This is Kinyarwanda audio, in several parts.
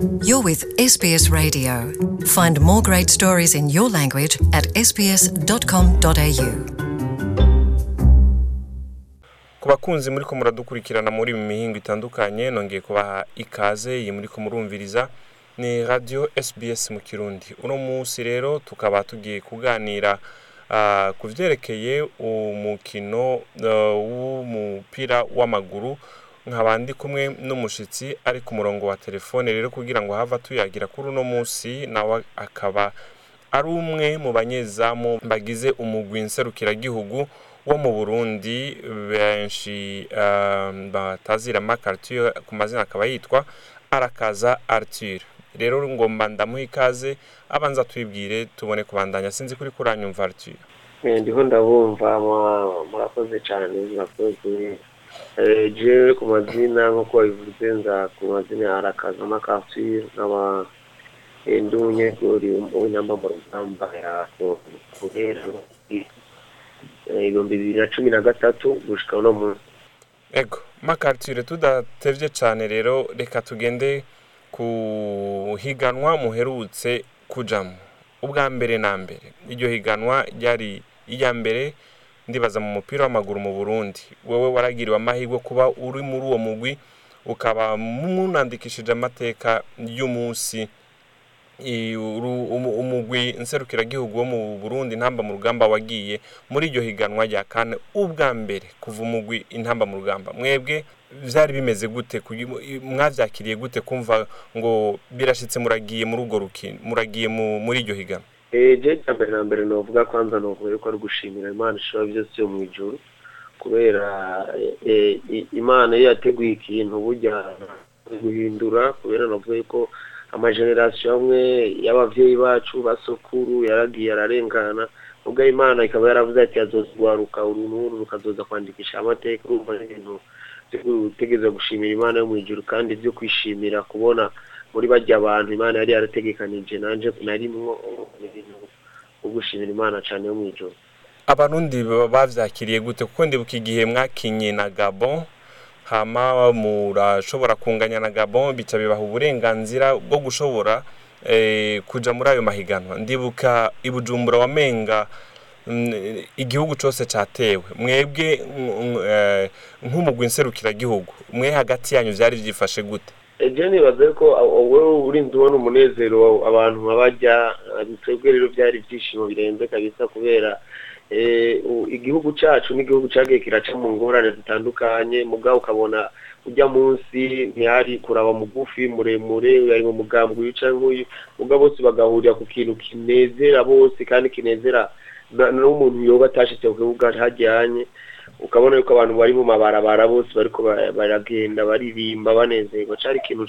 You're with SBS Radio. Find more great stories in your language at sbs.com.au. ku bakunzi muri ko muradukurikirana muri mu mihingo itandukanye nongeye kubaha ikaze iyi muri ko murumviriza ni radio SBS mu kirundi uno munsi rero tukaba tugiye kuganira ah, ku vyerekeye umukino ah, w'umupira w'amaguru nkaba ndi kumwe n'umushitsi ari ku murongo wa telefone rero kugira ngo hava tuyagira kuri uno munsi nawe akaba ari umwe mu banyezamu bagize umugwi nserukiragihugu wo mu burundi benshi ah, batazira makarture ku mazina akaba yitwa arakaza arthur. Rero ngomba ndamuha ikaze abanza twibwire tubone kubandanya. Sinzi kuri kuranyumva arthur. Eh, ndiho ndabumva murakoze cyane murakoze. Jewe ku mazina nk'uko wabivuze nza ku mazina ya arakaza makafiri nkaba eh, ndi umunyegori w'inamba mu rugamba guhera ibihumbi bibiri na cumi na gatatu gushika uno munsi. Ego makarture tudatevye cane rero reka tugende ku higanwa muherutse kujamwo ubwa mbere na mbere. Iryo higanwa ryari iya mbere ndibaza mu mupira w'amaguru mu burundi. Wewe waragiriwe amahirwe kuba uri muri uwo mugwi ukaba munandikishije amateka y'umunsi. Umugwi nserukiragihugu wo mu burundi intamba mu rugamba wagiye muri iryo higanwa rya kane ubwa mbere kuva umugwi intamba mu rugamba. Mwebwe vyari bimeze gute? Mwavyakiriye gute? Kumva ngo birashitse muragiye muri urwo rukino muragiye mu- muri iryo higanwa. Eh, je cya mbere na mbere novuga kwanza novuga yuko ari gushimira imana ishobora byose yo mu ijuru kubera eh, i- imana iyo yateguye ikintu burya guhindura kubera novuga yuko amagenerasiyo amwe y'abavyeyi bacu basokuru yaragiye ararengana ubwo imana ikaba yaravuze ati azozwaruka uru n'uru rukazoza kwandikisha amateka urumva ibintu byo gushimira imana yo mu ijuru kandi byo kwishimira kubona muri bajya abantu imana yari yarategekanije nanje narimwo ni ibintu byo gushimira imana cyane yo mu ijuru abarundi baba bavyakiriye gute? Kuko ndibuka igihe mwakinye na gabon hama murashobora kunganya na gabon bica bibaha uburenganzira bwo gushobora eh, kuja muri ayo mahiganwa. Ndibuka i bujumbura wamenga mm, igihugu cose catewe mwebwe mm, eh, nk'umugwi nserukiragihugu. Mwe hagati yanyu vyari vyifashe gute? Ejo nibaza ko wowe urinze ubona umunezero abantu babajya twebwe rero byari ibyishimo birenze kabisa kubera u- igihugu cyacu n'igihugu cyagiye kiraca mu ngorane zitandukanye mugabo ukabona ujya munsi ntihari kuraba mugufi muremure yari mu mugambi wica nk'uyu mugabo bose bagahurira ku kintu kinezera bose kandi kinezera n'umuntu yoba atashitse ku kibuga hajyanye ukabona yuko abantu bari mu mabarabara bose bariko ba- baragenda baririmba banezerwa. Cari ikintu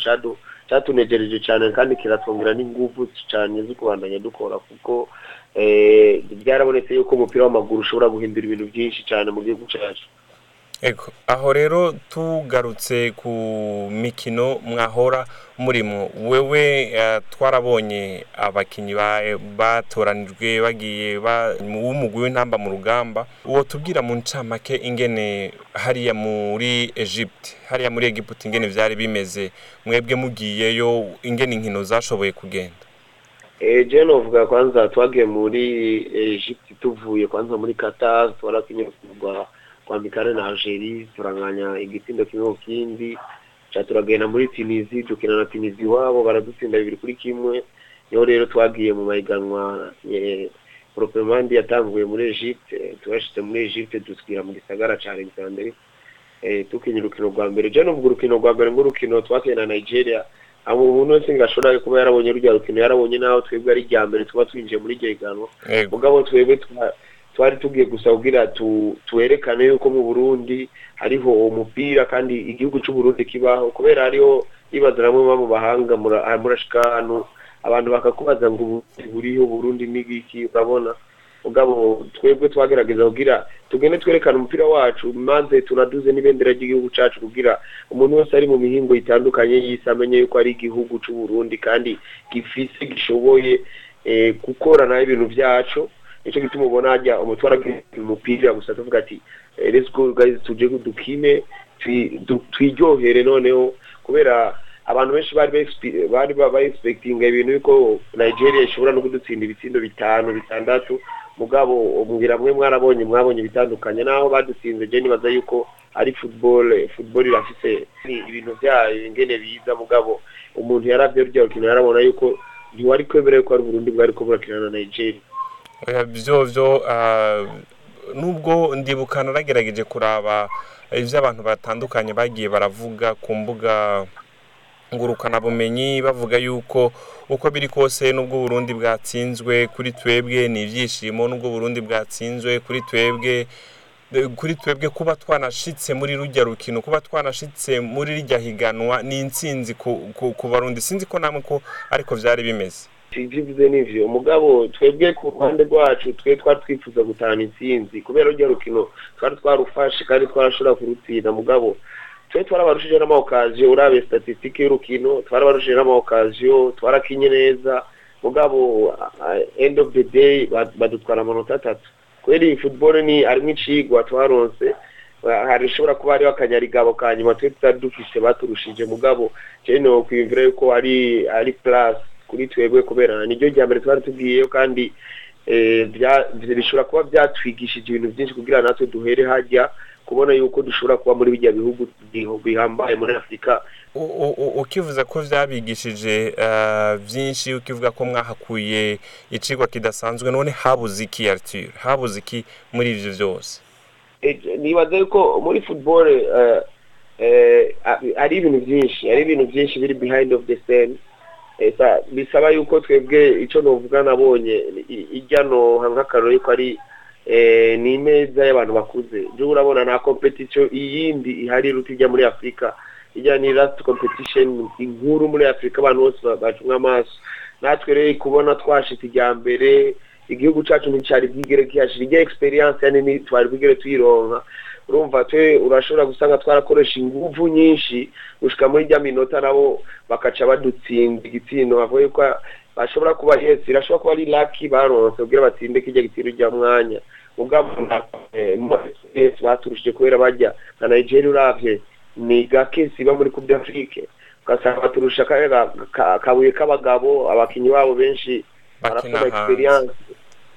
catunejereje cane kandi kiratwongera n'inguvu cane zo kubandanya dukora kuko eh, byarabonetse yuko umupira w'amaguru ushobora guhindura ibintu byinshi cane mu gihugu Ego, aho rero tugarutse ku mikino mwahora murimo. Wewe eh, twarabonye abakinyi ba- batoranijwe bagiye ba- mu- w'umugwi w'intamba mu rugamba. Uwo tubwira mu ncamake ingene hariya muri Egypte hariya muri Egiputa ingene vyari bimeze. Mwebwe mugiyeyo ingene inkino zashoboye kugenda. Eh, je novuga kwanza twagiye muri Egypte tuvuye kwanza muri Qatar twarakinye Mikale na Algerie turanganya igitindo kimwe ku kindi. Turagenda muri Tunisie dukina na Tunisie iwabo baradutsinda bibiri kuri kimwe. Niho rero twagiye mu mahiganwa eh, proprement yatanguye muri Egypte turashitse muri Egypte dusubira mu gisagara ca Alexandrie. Eh, tukinye urukino rwa mbere. Je novuga urukino rwa mbere nk'urukino twakiye na Nigeria abo umuntu wese ngo ashobora kuba yarabonye rurya rukino yarabonye naho twebwe ari irya mbere tuba twinjiye muri iryo higanwa. Mugabo twebwe twa- twari tugiye gusa kugira twerekane yuko mu burundi hariho umupira kandi igihugu c'uburundi kibaho kubera hariho namwe muba mu bahanga ah, murashika ahantu abantu bakakubaza ngo buriho uburundi n'igiki urabona? Mugabo twebwe twagerageza kugira tugende twerekana umupira wacu maze tunaduze n'ibendera ry'igihugu cacu kugira umuntu wese ari mu mihingo itandukanye y'isi amenye yuko ari igihugu c'uburundi kandi gifise gishoboye eh, gukora na yo ibintu vyacu nico gituma ubona hajya umutwara umupira gusa tuvuga ati eh, let's go guys tuje dukine twi- du- twiryohere noneho. Kubera abantu benshi bari ba- bari ba expectinga ibintu yuko Nigeria ishobora no kudutsinda ibitsindo bitanu bitandatu. Mugabo mbwira mwe mwarabonye mwabonye ibitandukanye naho badutsinze je nibaza yuko ari football football irafise ibintu vyayo ingene biza. Mugabo umuntu yaravye rya rukino yarabona yuko ntiwari kwemera yuko ari Burundi bwari ko burakina na Nigeria. Oya, byo byo ah, nubwo ndibuka naragerageje kuraba ibyo abantu batandukanye bagiye baravuga ku mbuga ngurukanabumenyi bavuga yuko uko biri kose nubwo Burundi bwatsinzwe kuri twebwe ni ibyishimo nubwo Burundi bwatsinzwe kuri twebwe kuri twebwe kuba twanashitse muri rujya rukino kuba twanashitse muri rijya higanwa ni ku, ku barundi. Sinzi ko namwe ko ariko byari bimeze. Ivyo n'ivyo. Umugabo twebwe ku ruhande rwacu twe twari twifuza gutahana intsinzi. Kubera urya rukino twari twarufashe kandi twarashobora kurutsinda. Mugabo twe twarabarushije n'amaokaziyo urabe statisitike y'urukino twarabarushije n'amaokaziyo twarakinye neza. Mugabo end of the day bad- badutwara amanota atatu. Kubera iyi football ni arimwo icigwa twaronse hari ishobora kuba hariho akanyarigabo ka nyuma twe tutari dufise baturushije mugabo jewe nokwiyumvira yuko ari ari plus. Kuri twebwe kubera niryo rya mbere twari tugiyeyo kandi eh, bishobora kuba byatwigishije ibintu byinshi kugira natwe duhere hajya kubona yuko dushobora kuba muri bijya bihugu bihambaye muri afurika U- u- u- ukivuza ko byabigishije eh, byinshi ukivuga ko mwahakuye icigwa kidasanzwe none habuze iki Arthur habuze iki muri ivyo byose Eh, nibaza yuko muri eh, eh, a- ari ibintu byinshi ari ibintu byinshi biri behind of the scene. Eh, sa- bisaba yuko twebwe ico novuga nabonye ijya noha nk'akaroro yuko ari eh, ni imeza y'abantu bakuze. Je urabona nta competition iyindi ihari iruta ijya muri afurika ijya ni last competition inkuru muri afurika abantu bose ba- bacumwa amaso. Natwe rero kubona twashitse ijya mbere igihugu cacu nticari bwigere kihashira. Ijya experience yani twari bwigere tuyironka. Urumva twe urashobora gusanga twarakoresha inguvu nyinshi gushika muri rya minota nabo bakaca badutsinda igitsindo bavuye ko bashobora kuba yes irashobora kuba ari lucky baronse kugira batsinde kijya gitsindo rya mwanya. Mugabo yes baturushije kubera bajya na Nigeria uravye ni gake siba muri Coupe d'Afrique. Ugasanga baturusha akabuye k'abagabo abakinyi babo benshi Bakina barakora hanze. experience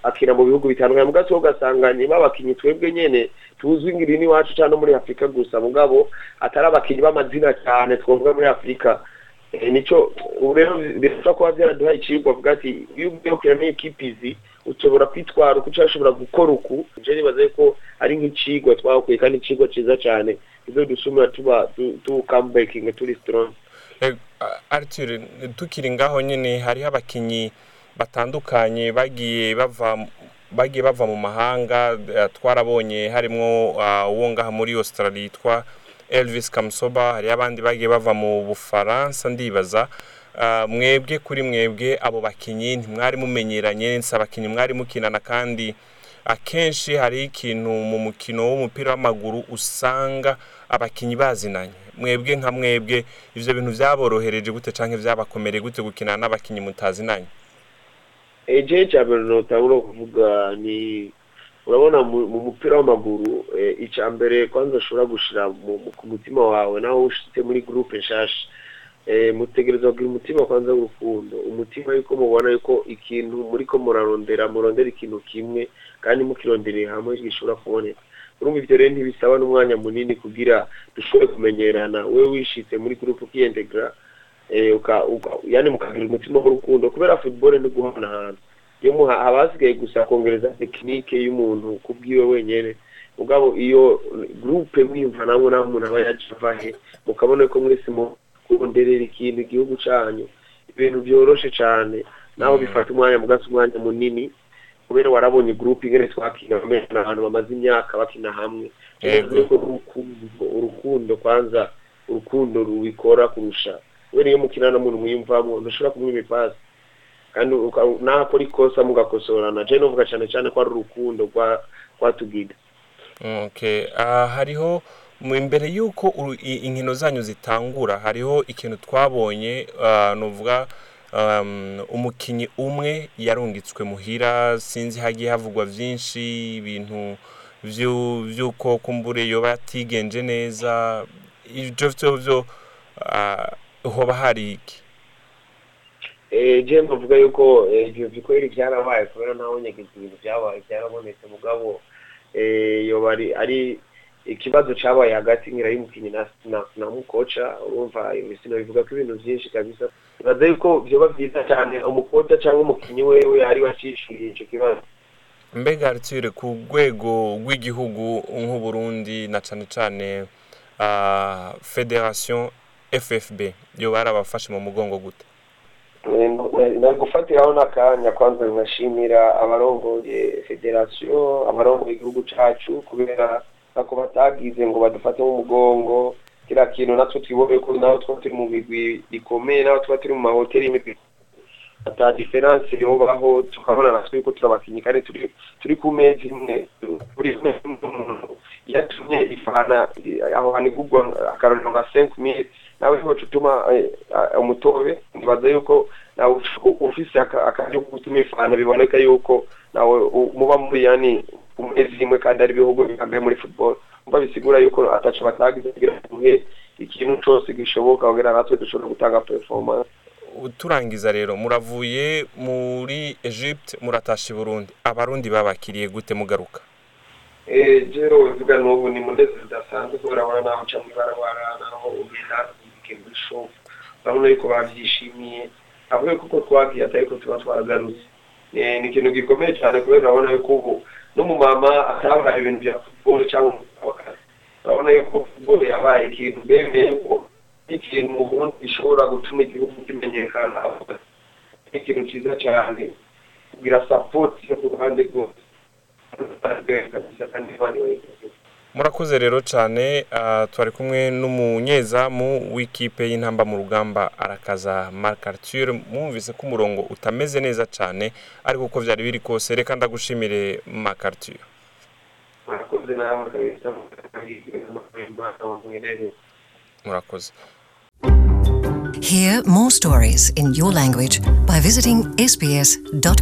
akina mu bihugu bitandukanye. Mugabo ugasanga niba abakinyi twebwe nyene tuzwi ngiri n'iwacu cyangwa muri afurika gusa. Mugabo atari abakinyi b'amazina cyane twavuga muri afurika Eh, ubu rero birashobora kuba byaraduhaye icigwa avuga ati iyo ugiye gukina n'ikipe izi ushobora kwitwara uku cyangwa ushobora gukora uku. Je nibaza yuko ari nk'icigwa twakuye kandi icigwa ciza cyane. Bizodusumira tuba tu- tu comebaking turi strong. Eh, Arthur tukiri ngaho nyine hariho abakinyi batandukanye bagiye bava bagiye bava mu mahanga eh, twarabonye harimo ah, uwo ngaha muri Australia yitwa Elvis Kamsoba hariho abandi bagiye bava mu Bufaransa ndibaza Ah, mwebwe kuri mwebwe abo bakinyi ntimwari mumenyeranye si abakinyi mwari mukinana kandi akenshi hari ikintu mu mukino w'umupira w'amaguru usanga abakinyi bazinanye. Mwebwe nka mwebwe ivyo bintu vyaborohereje gute canke vyabakomereye gute gukinana n'abakinyi mutazinanye. Eje cya mbere notangura kuvuga ni urabona mu mu mupira w'amaguru eh, icya mbere kwanza ushobora mu- ku mutima wawe naho ushitse muri groupe nshasha. Eh, mutegereza kugira umutima kwanza w'urukundo. Umutima yuko mubona yuko ikintu muriko murarondera murondera ikintu kimwe kandi mukirondereye hamwe gishobora kuboneka. Urumva ivyo rero ntibisaba n'umwanya munini kugira dushobore kumenyerana. Wewe wishitse muri uka, uka, yani mukagira umutima w'urukundo kubera football ni guhanahana iyo haba hasigaye gusa kongereza tekinike y'umuntu kubwiwe wenyene. Mugabo iyo groupe mwiyumva namwe naho umuntu aba yaje ava he mukabona ko mwese mukunderera ikintu igihugu canyu ibintu vyoroshe cane naho bifata umwanya mugasi umwanya munini kubera warabonye groupe ingene twakina bamena ahantu bamaze imyaka bakina hamwe. Urukundo kwanza urukundo rubikora kurusha kubera iyo mukina n'umuntu mwiyumvamo ntushobora kumwa imipasi. Kandi uka- naho akora ikosa mugakosorana. Je novuga cane cane ko ari urukundo rwa rwatugira okay ah, hariho imbere y'uko inkino zanyu zitangura hariho ikintu twabonye ah, nuvuga um, umukinyi umwe yarungitswe muhira sinzi hagiye havugwa vyinshi ibintu vy'uko kumbure yoba yatigenje neza vyo ah, hoba hari iki? Je mbavuga yuko ibyo bikorera byarabaye kubera ntaho nyegeza ibintu byabaye byarabonetse mugabo yoba ari ikibazo cyabaye hagati y'umukinnyi na mukoca urumva ibisino bivuga ko ibintu byinshi kabisa. Bibaza yuko byoba byiza cyane umukoca cyangwa umukinnyi wewe ari wacishuriye icyo kibazo. Mbega aritsire ku rwego rw'igihugu nk'uburundi na cyane cyane federation ffb yo barabafashe mu mugongo gute? Nari gufatiraho n'akanya kwanza nkashimira abarongoye federasiyo abarongoye igihugu cyacu kubera ntako batagize ngo badufate mu mugongo. Kiriya kintu natwe twibone ko naho tuba turi mu migwi ikomeye naho tuba turi mu mahoteli y'imigwi ata diferanse yobaho tukabona natwe yuko turabakinnyi kandi turi ku meza imwe buri muntu yatumye ifana aho hanigurwa akarorero nka senke mili nawe ni ho utuma umutobe ntibaza yuko nawe ufise akaryo ko gutuma ifana biboneka yuko nawe muba muri yani umezi imwe kandi ari ibihugu bihambaye muri football. Umva bisigura yuko ataco batagize kugira duhe ikintu cose gishoboka kugira natwe dushobora gutanga performance. Turangiza rero muravuye muri Egypte muratasha i Burundi. Abarundi babakiriye gute mugaruka? Jero uvuga n'ubu ni munezero zidasanzwe kubera urabona naho uca mu ibarabara naho ugenda muri shopu urabona yuko babyishimiye avuga kuko twagiye atari ko tuba twaragarutse ni ikintu gikomeye cyane kubera urabona yuko ubu n'umumama atabaye ibintu bya futuboro cyangwa umupaka urabona yuko futuboro yabaye ikintu bemeye ko ikintu ubundi gishobora gutuma igihugu kimenyekana ikintu cyiza cyane kugira sapoti yo ku ruhande rwose murakoze rero cyane twari kumwe n'umunyezamu w'ikipe y'intamba mu rugamba arakaza marc arthur. Mwumvise ko umurongo utameze neza cyane ariko uko byari biri kose reka ndagushimire marc arthur. Murakoze Hear more stories in your language by visiting sbs.com.au.